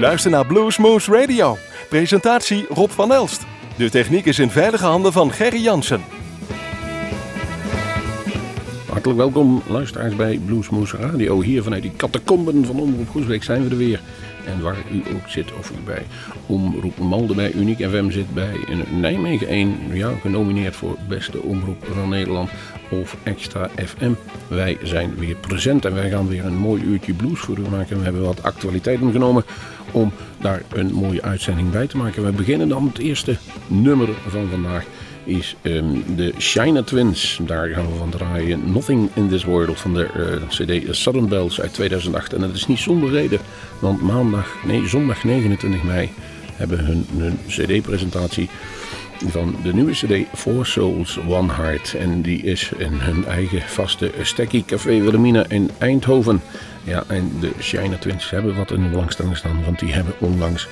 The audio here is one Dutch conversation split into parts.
U luistert naar Bluesmoose Radio. Presentatie Rob van Elst. De techniek is in veilige handen van Gerry Jansen. Hartelijk welkom luisteraars bij Bluesmoose Radio. Hier vanuit die catacomben van Omroep Groesbeek zijn we er weer. En waar u ook zit, of u bij Omroep Malden bij Uniek FM zit, bij Nijmegen 1, ja, genomineerd voor beste omroep van Nederland of Extra FM. Wij zijn weer present en wij gaan weer een mooi uurtje blues voor u maken. We hebben wat actualiteiten genomen om daar een mooie uitzending bij te maken. We beginnen dan het eerste nummer van vandaag is um, de China Twins. Daar gaan we van draaien. Nothing in this world van de uh, CD Southern Bells uit 2008. En dat is niet zonder reden, want maandag, nee, zondag 29 mei hebben hun, hun CD-presentatie van de nieuwe CD Four Souls One Heart. En die is in hun eigen vaste Stekkie Café Wilhelmina in Eindhoven. Ja, en de China Twins hebben wat de belangstelling staan, want die hebben onlangs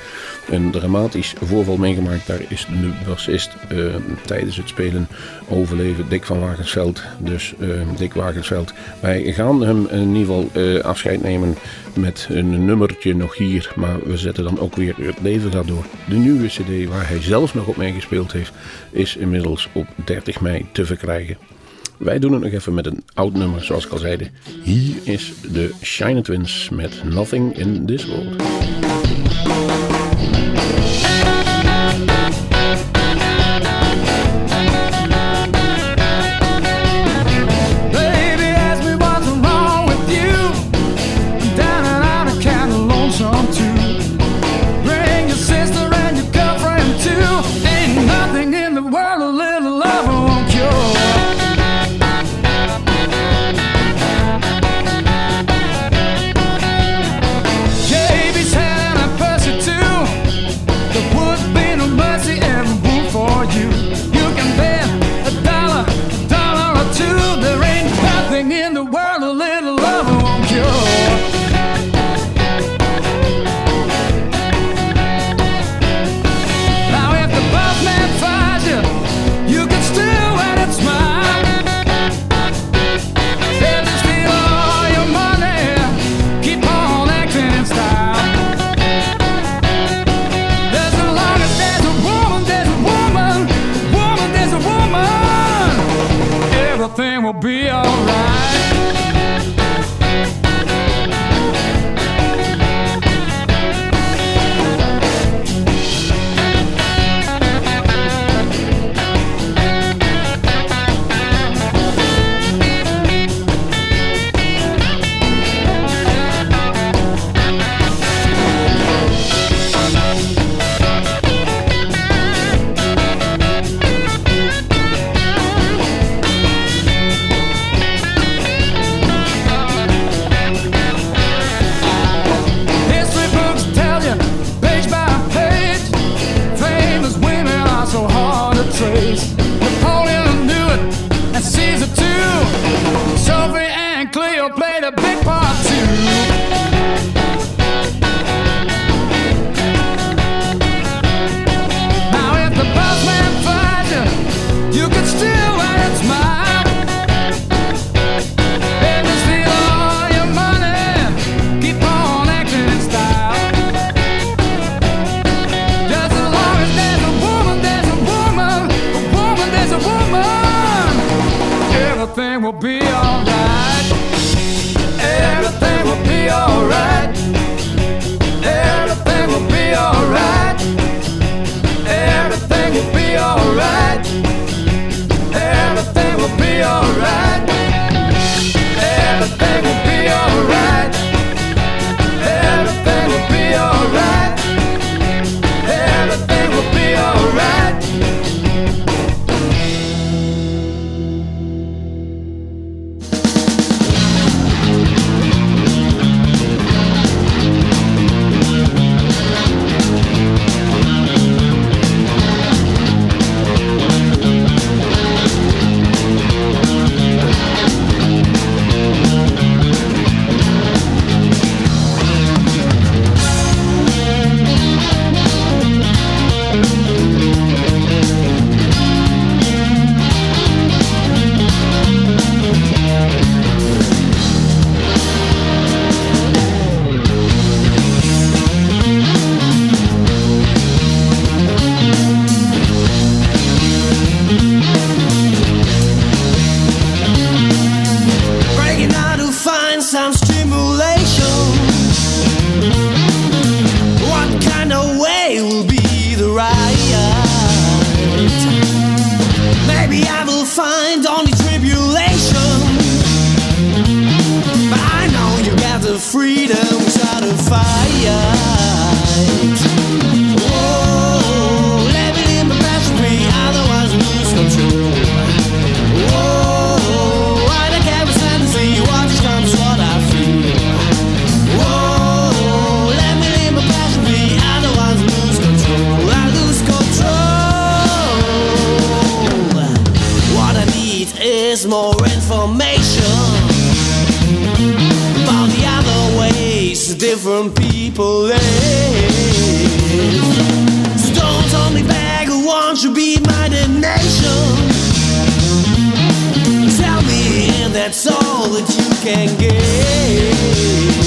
een dramatisch voorval meegemaakt. Daar is de bassist uh, tijdens het spelen overleven, Dick van Wagensveld. Dus uh, Dick Wagensveld. Wij gaan hem in ieder geval uh, afscheid nemen met een nummertje nog hier. Maar we zetten dan ook weer het leven gaat door. De nieuwe cd waar hij zelf nog op meegespeeld heeft, is inmiddels op 30 mei te verkrijgen. Wij doen het nog even met een oud nummer, zoals ik al zei. Hier is de Shine Twins met Nothing in This World. Different people live. So don't hold me back, who wants to be my nation? Tell me that's all that you can give.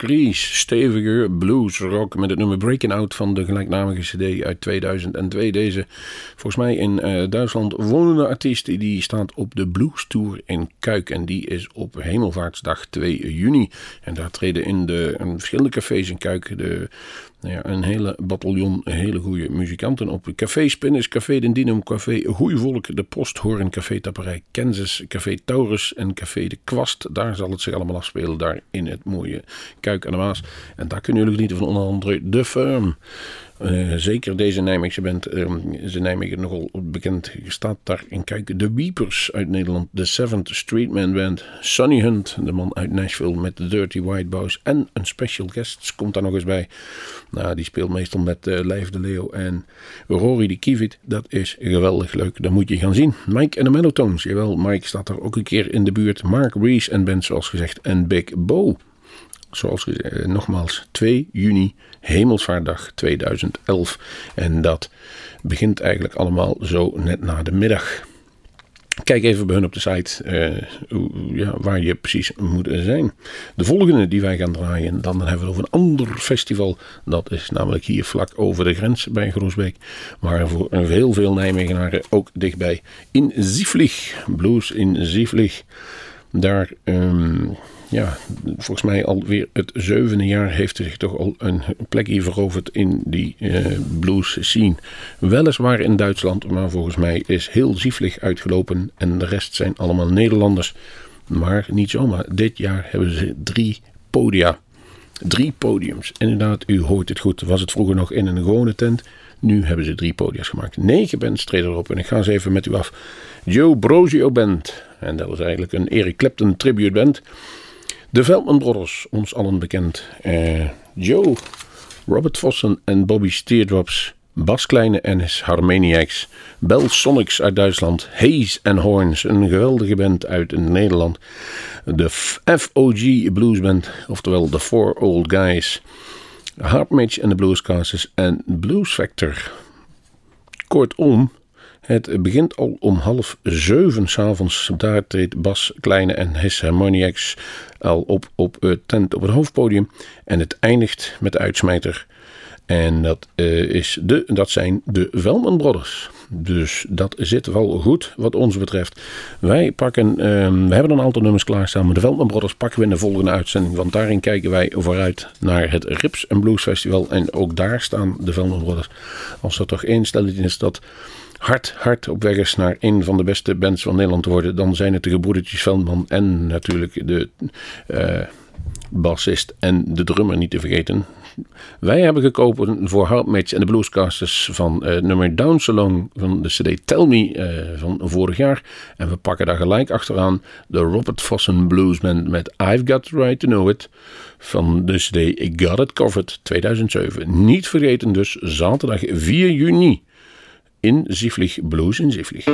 Mark Rees, stevige bluesrock met het nummer Breaking Out van de gelijknamige CD uit 2002. Deze, volgens mij in eh, Duitsland wonende artiest, die staat op de Blues Tour in Kuik. En die is op Hemelvaartsdag 2 juni. En daar treden in de verschillende cafés in Kuik de, nou ja, een hele bataljon hele goede muzikanten op. Café Spinnis, Café Den Dinum, Café Goeievolk, De Posthoorn, Café Tapperij Kansas, Café Taurus en Café De Kwast. Daar zal het zich allemaal afspelen, daar in het mooie Kuik aan de Maas. En daar kunnen jullie genieten van onder andere The Firm. Eh, zeker deze Nijmeegse band, is in Nijmegen nogal bekend, staat daar in kijk. De Weepers uit Nederland, de Seventh Streetman Band, Sonny Hunt, de man uit Nashville met de Dirty White Boys en een special guest komt daar nog eens bij. Nou, die speelt meestal met uh, Lijf de Leo en Rory de Kivit. Dat is geweldig leuk, dat moet je gaan zien. Mike en de Mellotones, jawel, Mike staat er ook een keer in de buurt. Mark Reese en band zoals gezegd en Big Bo zoals gezegd, nogmaals 2 juni, Hemelsvaartdag 2011. En dat begint eigenlijk allemaal zo net na de middag. Kijk even bij hun op de site uh, ja, waar je precies moet zijn. De volgende die wij gaan draaien, dan hebben we over een ander festival. Dat is namelijk hier vlak over de grens bij Groesbeek. Maar voor heel veel Nijmegenaren ook dichtbij. In Zieflig, Blues in Zieflig. Daar um, ja, volgens mij alweer het zevende jaar heeft hij zich toch al een plekje veroverd in die uh, blues scene. Weliswaar in Duitsland, maar volgens mij is heel zieflig uitgelopen en de rest zijn allemaal Nederlanders. Maar niet zomaar. Dit jaar hebben ze drie podia. Drie podiums. Inderdaad, u hoort het goed. Was het vroeger nog in een gewone tent? Nu hebben ze drie podia's gemaakt. Negen bands treden erop en ik ga ze even met u af. Joe Brosio Band. En dat was eigenlijk een Eric Clapton tribute band. De Veldman Brothers, ons allen bekend. Uh, Joe, Robert Vossen en Bobby Steerdrops. Bas Kleine en his Harmoniacs. Bell Sonics uit Duitsland. Haze and Horns, een geweldige band uit Nederland. De FOG Blues Band, oftewel The Four Old Guys. Harpmatch en de Bluescasters en Blues Factor. Kortom, het begint al om half zeven s'avonds. Daar treedt Bas Kleine en His Harmoniacs al op op het tent op het hoofdpodium. En het eindigt met de uitsmijter. En dat, uh, is de, dat zijn de Velman Brothers. Dus dat zit wel goed wat ons betreft. Wij pakken, uh, we hebben een aantal nummers klaarstaan. Maar de Velman Brothers pakken we in de volgende uitzending. Want daarin kijken wij vooruit naar het Rips Blues Festival. En ook daar staan de Velman Brothers. Als er toch één stelletje is dat hard, hard op weg is naar een van de beste bands van Nederland te worden, dan zijn het de gebroedertjes Veldman en natuurlijk de uh, bassist en de drummer niet te vergeten. Wij hebben gekozen voor Hardmatch en de Bluescasters van uh, nummer Down So van de CD Tell Me uh, van vorig jaar. En we pakken daar gelijk achteraan de Robert Fossen Bluesman met I've Got Right to Know It van de CD Got It Covered 2007. Niet vergeten dus zaterdag 4 juni in Zieflig Blues in Zieflig.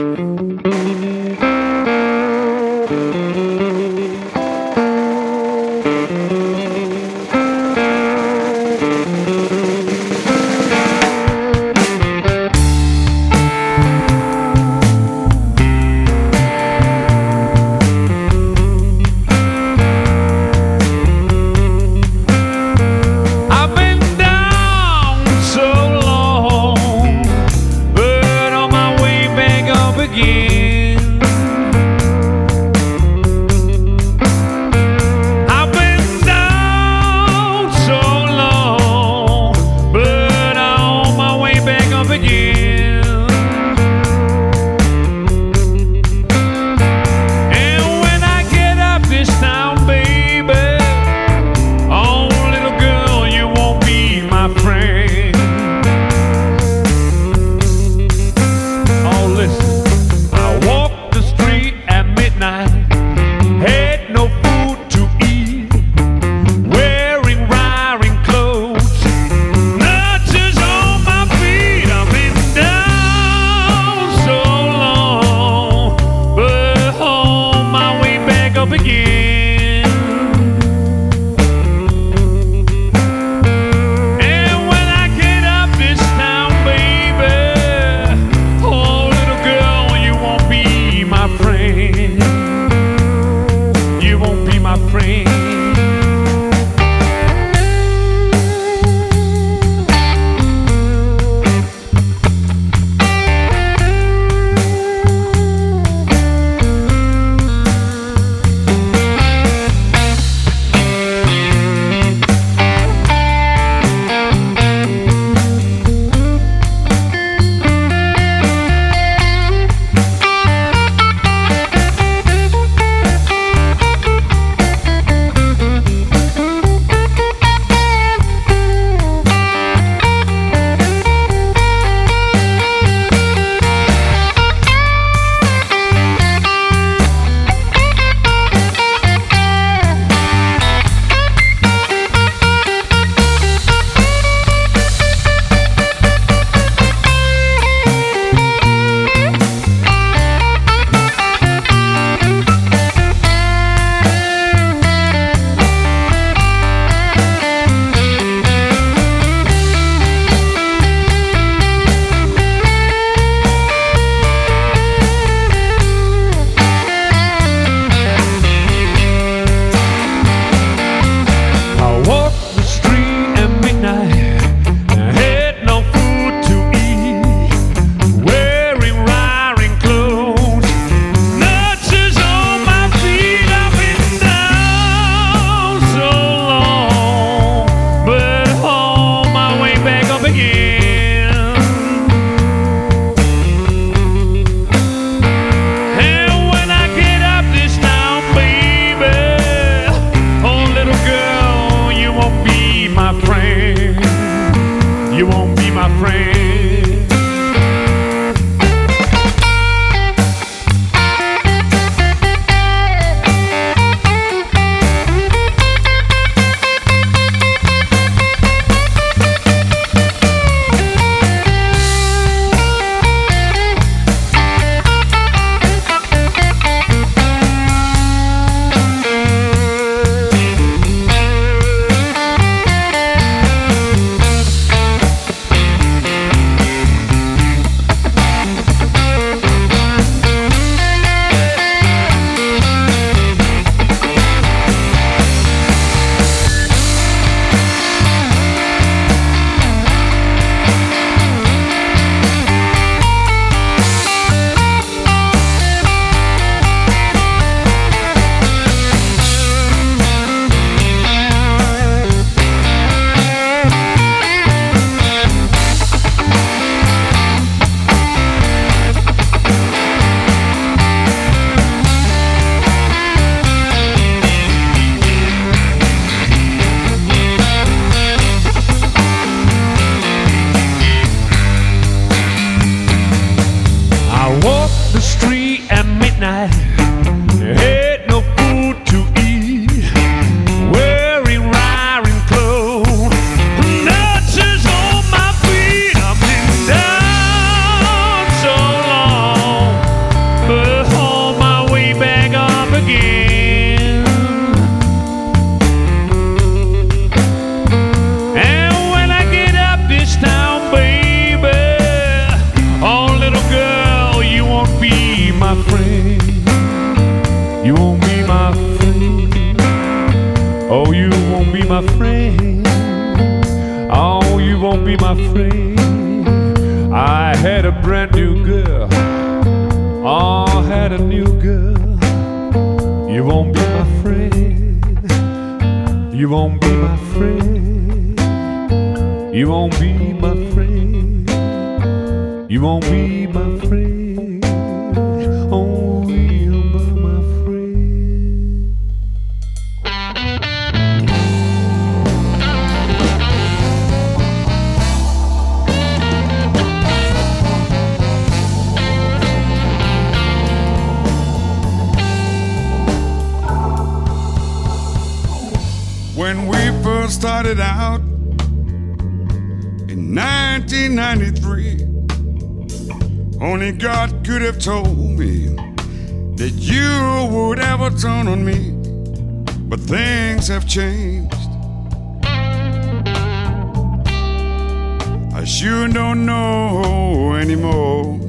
I sure don't know anymore.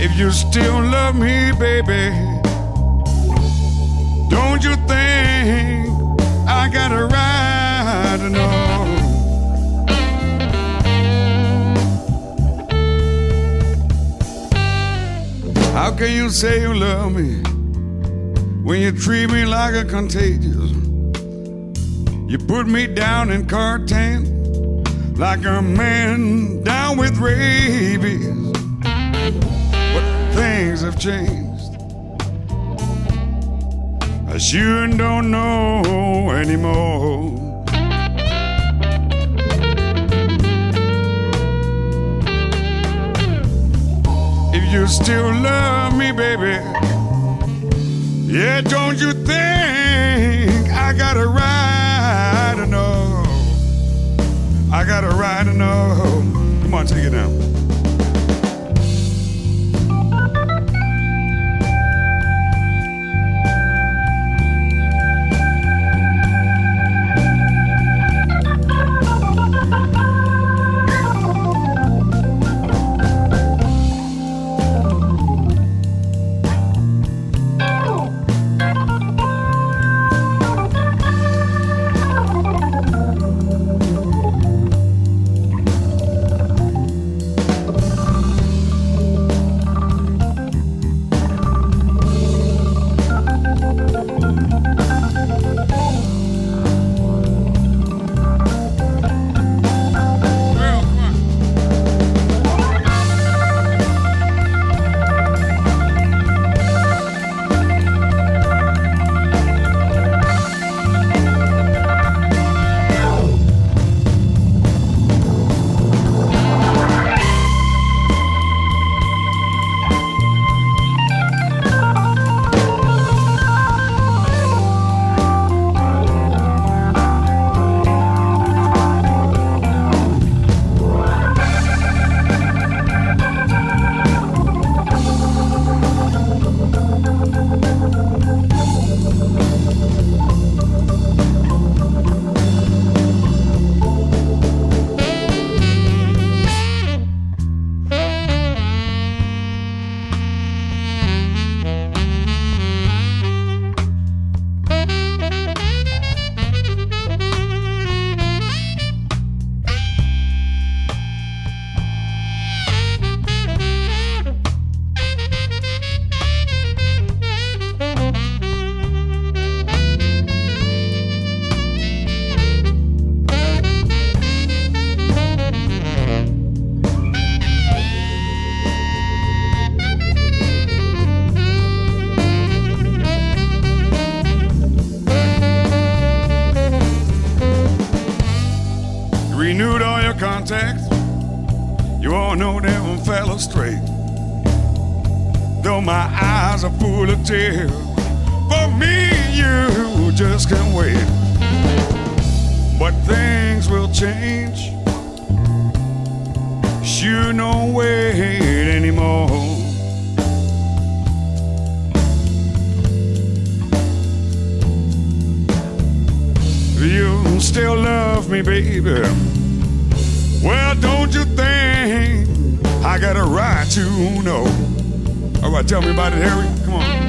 If you still love me, baby, don't you think I got a right can you say you love me when you treat me like a contagious? You put me down in quarantine like a man down with rabies but things have changed. I sure don't know anymore. You still love me, baby, yeah, don't you think I got a right to know? I got a right to know. Come on, take it down. will change. You don't wait anymore. You still love me, baby. Well, don't you think I got a right to know? All right, tell me about it, Harry. Come on.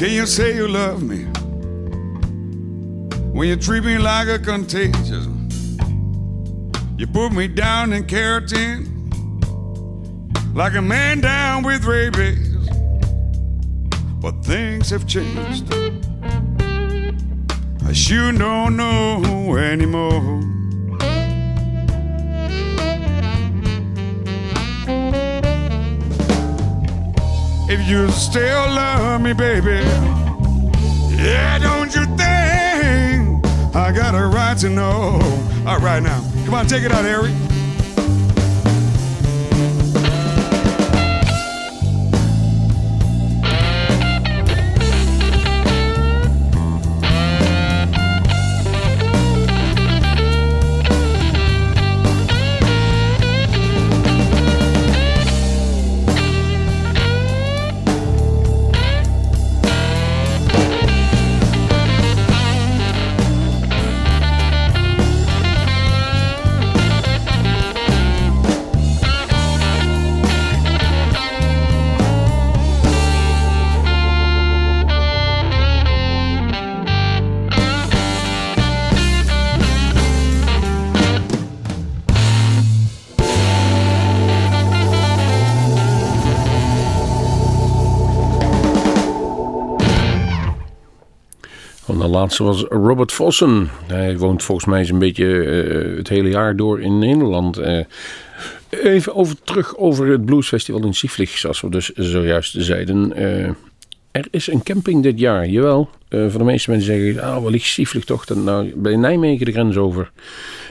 Can you say you love me when you treat me like a contagious? You put me down in keratin like a man down with rabies. But things have changed. I sure don't know anymore. If you still love me, baby. Yeah, don't you think I got a right to know? All right, now, come on, take it out, Harry. Laatste was Robert Vossen. Hij woont volgens mij een beetje uh, het hele jaar door in Nederland. Uh, even over, terug over het Bluesfestival in Sieflich, zoals we dus zojuist zeiden. Er is een camping dit jaar, jawel. voor de meeste mensen zeggen, ah, wellicht Sieflich toch? Dan, nou, bij Nijmegen de grens over.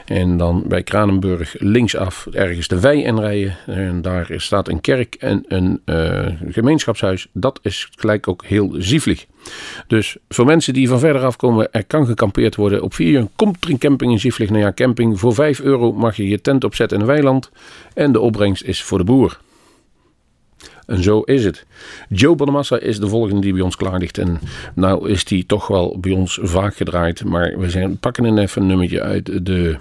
En dan bij Kranenburg linksaf ergens de wei inrijden. En daar staat een kerk en een uh, gemeenschapshuis. Dat is gelijk ook heel zieflig. Dus voor mensen die van verder afkomen, er kan gekampeerd worden. Op 4 juni komt er een camping in Zieflig naar ja, camping. Voor 5 euro mag je je tent opzetten in een weiland. En de opbrengst is voor de boer. En zo is het. Joe Bonamassa is de volgende die bij ons klaar ligt. En nou is die toch wel bij ons vaak gedraaid. Maar we zijn, pakken een even een nummertje uit de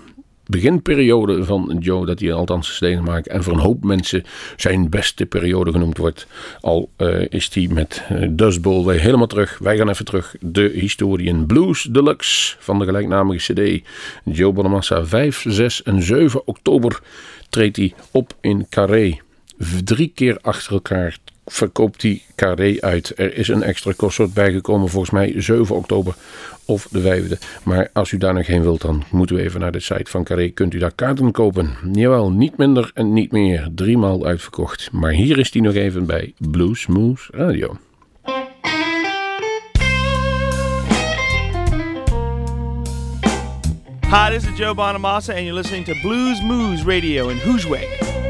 beginperiode van Joe, dat hij althans stenen maakt. En voor een hoop mensen zijn beste periode genoemd wordt. Al uh, is hij met uh, Dust Bowl weer helemaal terug. Wij gaan even terug. De Historian Blues Deluxe van de gelijknamige CD. Joe Bonamassa 5, 6 en 7 oktober treedt hij op in Carré. Drie keer achter elkaar verkoopt die Carré uit. Er is een extra kostsoort bijgekomen, volgens mij 7 oktober of de 5e. Maar als u daar nog heen wilt, dan moeten we even naar de site van Carré. Kunt u daar kaarten kopen? Jawel, niet minder en niet meer. Driemaal uitverkocht. Maar hier is die nog even bij Blues Moose Radio. Hi, this is Joe Bonamassa, and you're listening to Blues Moose Radio in Hoosweg.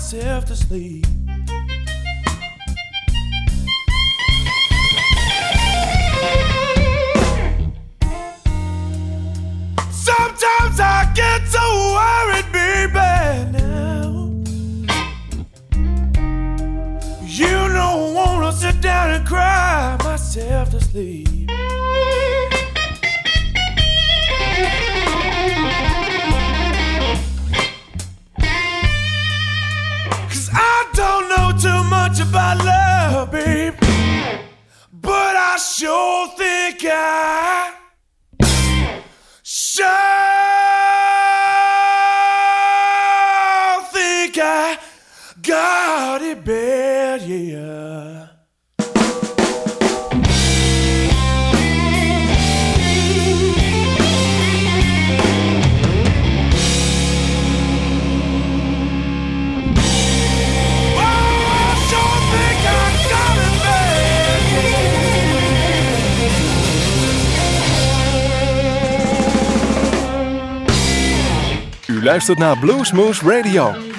myself to sleep. Sometimes I get so worried, baby. Now you don't wanna sit down and cry myself to sleep. my love, babe, but I sure. luistert naar Bluesmoose Radio.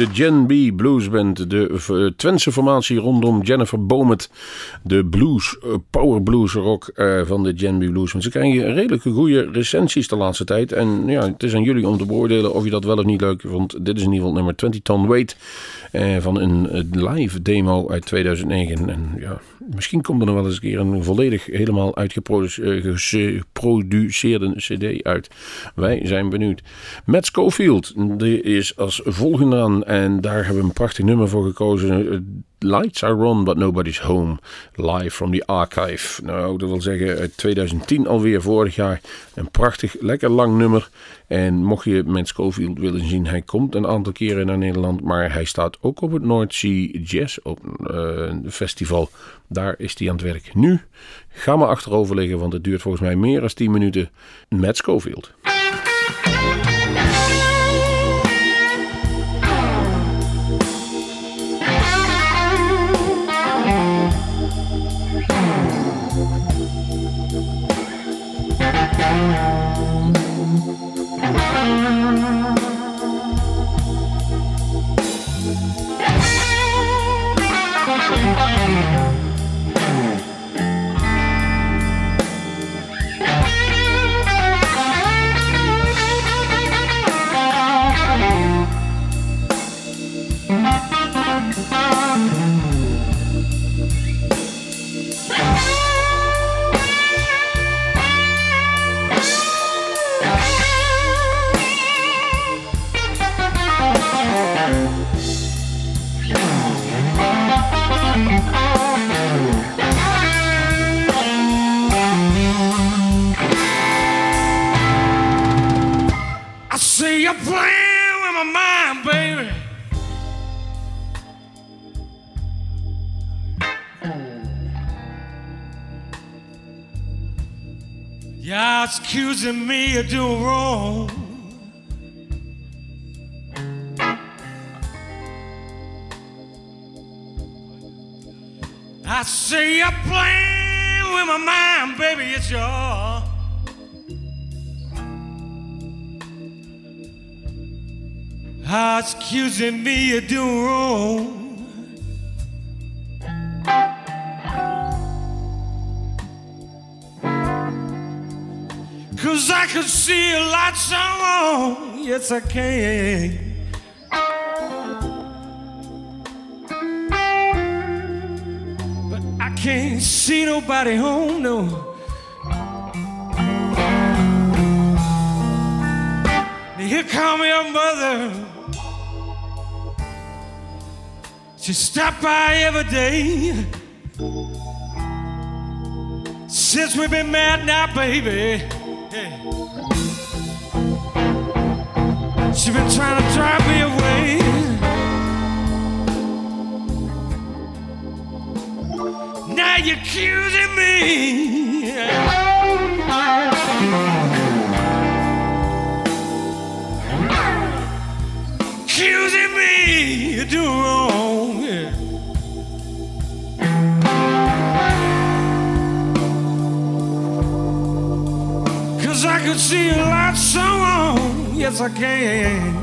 De Gen B Blues Band, de eh, Twentse formatie rondom Jennifer Bomet, de blues, eh, power blues rock eh, van de Gen B Blues. Ze krijgen redelijke goede recensies de laatste tijd en ja, het is aan jullie om te beoordelen of je dat wel of niet leuk vond. Dit is in ieder geval nummer 20 Ton Weight van een live demo uit 2009 en ja, misschien komt er nog wel eens een keer een volledig helemaal uitgeproduceerde cd uit. Wij zijn benieuwd. Matt Schofield, die is als volgende aan en daar hebben we een prachtig nummer voor gekozen. Lights are on, but nobody's home. Live from the archive. Nou, dat wil zeggen uit 2010 alweer, vorig jaar. Een prachtig, lekker lang nummer. En mocht je Matt Schofield willen zien, hij komt een aantal keren naar Nederland. Maar hij staat ook op het North Sea Jazz eh, Festival. Daar is hij aan het werk. Nu, ga maar achterover liggen, want het duurt volgens mij meer dan 10 minuten. Matt Schofield. You're accusing me of doing wrong. I see you playing with my mind, baby. It's your. accusing me of doing wrong. See a lot so wrong. Yes, I can. But I can't see nobody home, no. Here come your mother. She stop by every day. Since we've been mad now, baby. Hey. She been trying to drive me away. Now you're accusing me. accusing me of doing wrong. Cause I could see wrong. Yes, I can.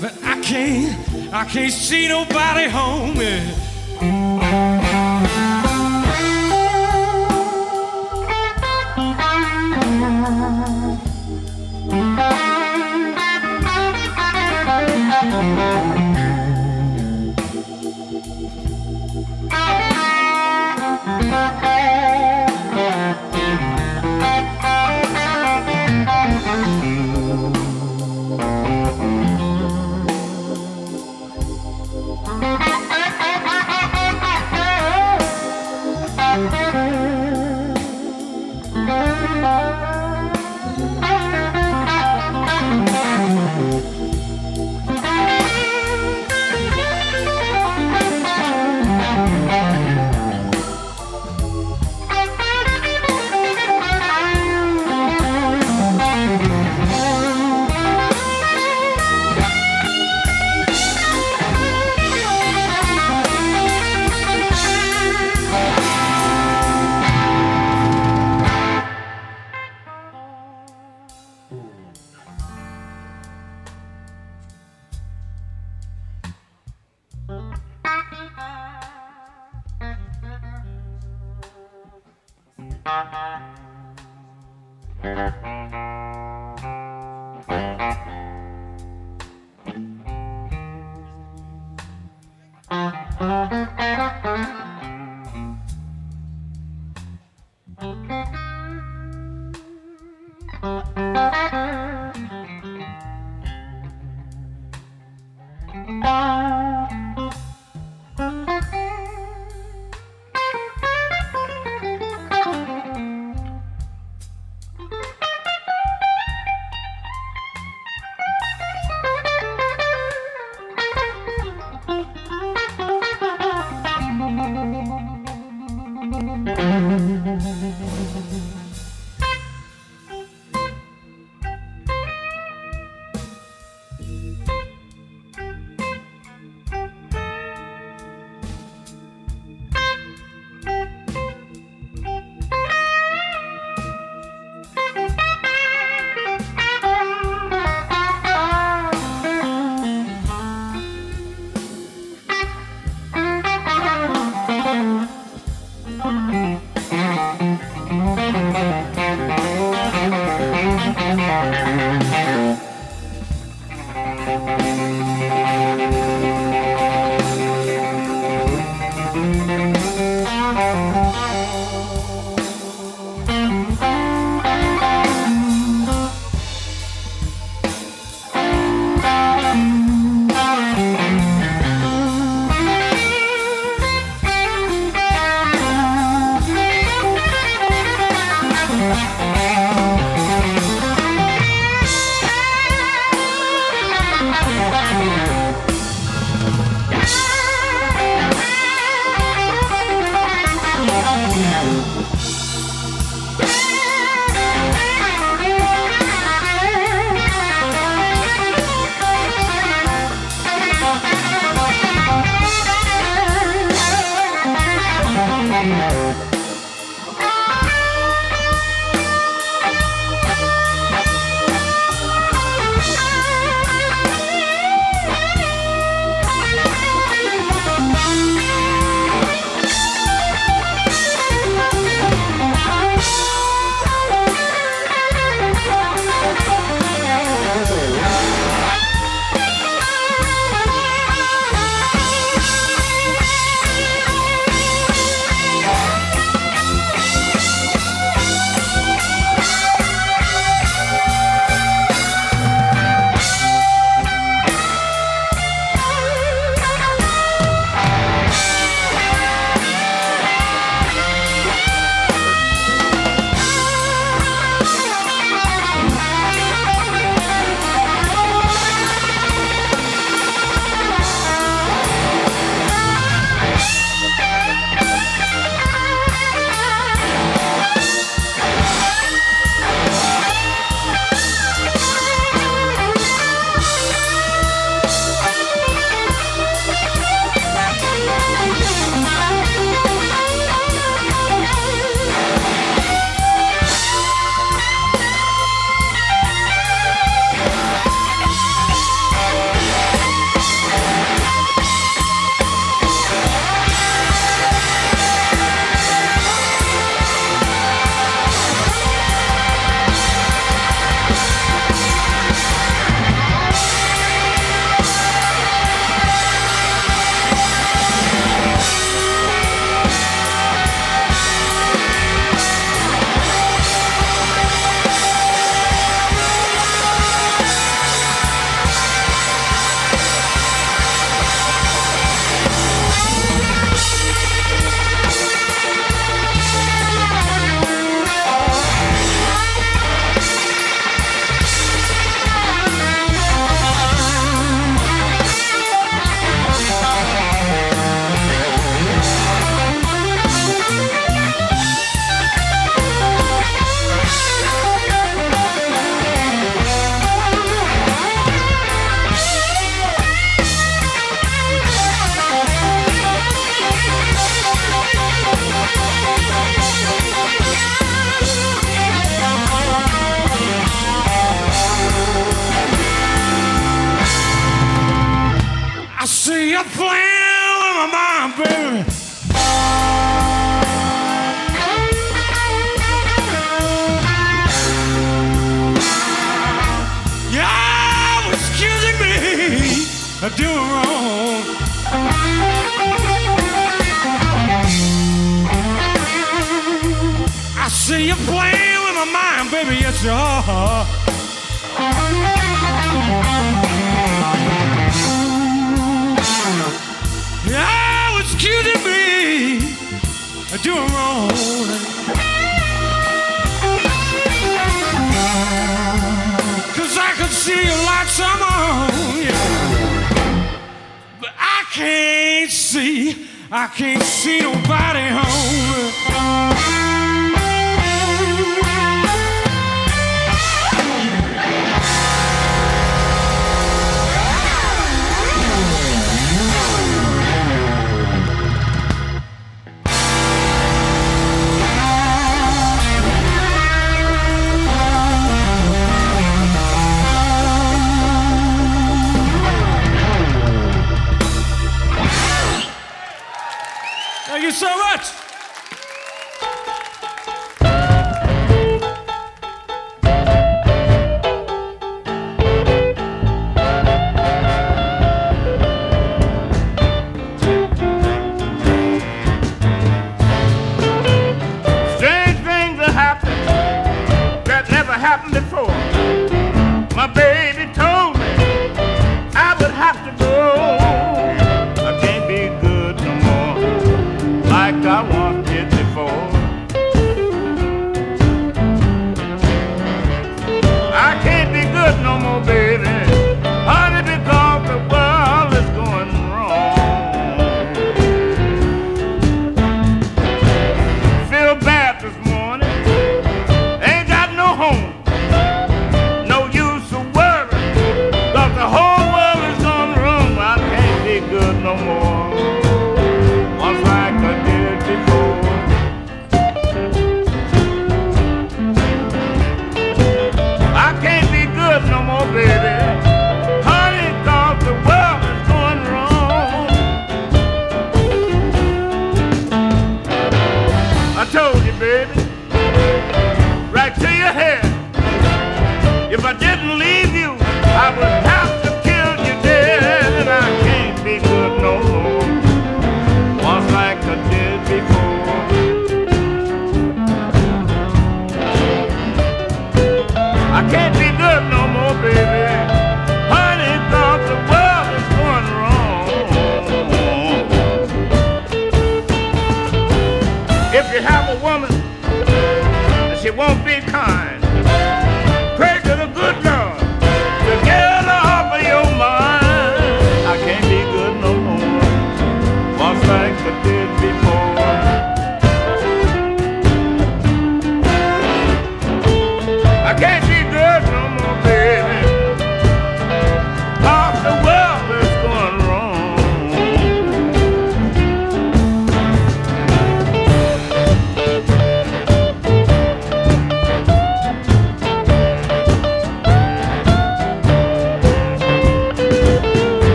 But I can't, I can't see nobody home.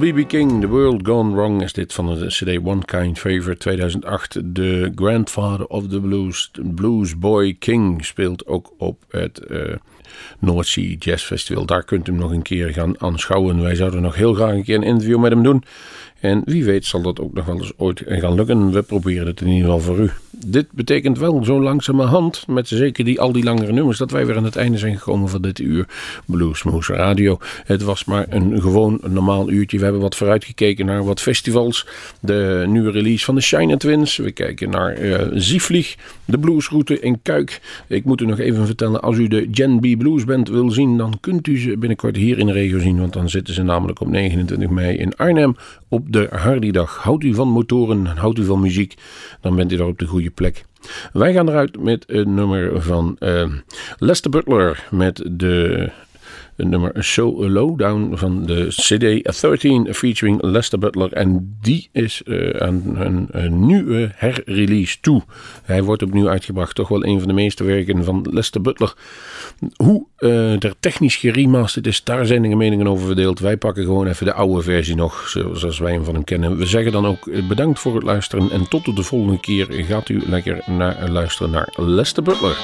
B.B. King, The World Gone Wrong is dit van de CD One Kind Favor 2008. De Grandfather of the Blues, Blues Boy King, speelt ook op het uh, North Sea Jazz Festival. Daar kunt u hem nog een keer gaan aanschouwen. Wij zouden nog heel graag een keer een interview met hem doen. En wie weet zal dat ook nog wel eens ooit gaan lukken. We proberen het in ieder geval voor u. Dit betekent wel zo langzamerhand, met zeker die, al die langere nummers, dat wij weer aan het einde zijn gekomen van dit uur Bluesmoes Radio. Het was maar een gewoon normaal uurtje. We hebben wat vooruitgekeken naar wat festivals. De nieuwe release van de Shine Twins. We kijken naar uh, Zieflieg, de bluesroute in Kuik. Ik moet u nog even vertellen, als u de Gen B Blues Band wil zien, dan kunt u ze binnenkort hier in de regio zien. Want dan zitten ze namelijk op 29 mei in Arnhem op de Hardy-dag. Houdt u van motoren, houdt u van muziek, dan bent u daar op de goede plek. Wij gaan eruit met een nummer van uh, Lester Butler met de het nummer So Lowdown van de CD 13 featuring Lester Butler. En die is uh, aan een, een, nieuwe herrelease toe. Hij wordt opnieuw uitgebracht. Toch wel een van de meeste werken van Lester Butler. Hoe uh, er technisch geremasterd is, daar zijn de meningen over verdeeld. Wij pakken gewoon even de oude versie nog, zoals wij hem van hem kennen. We zeggen dan ook eh, bedankt voor het luisteren. En tot de volgende keer gaat u lekker naar, luisteren naar Lester Butler.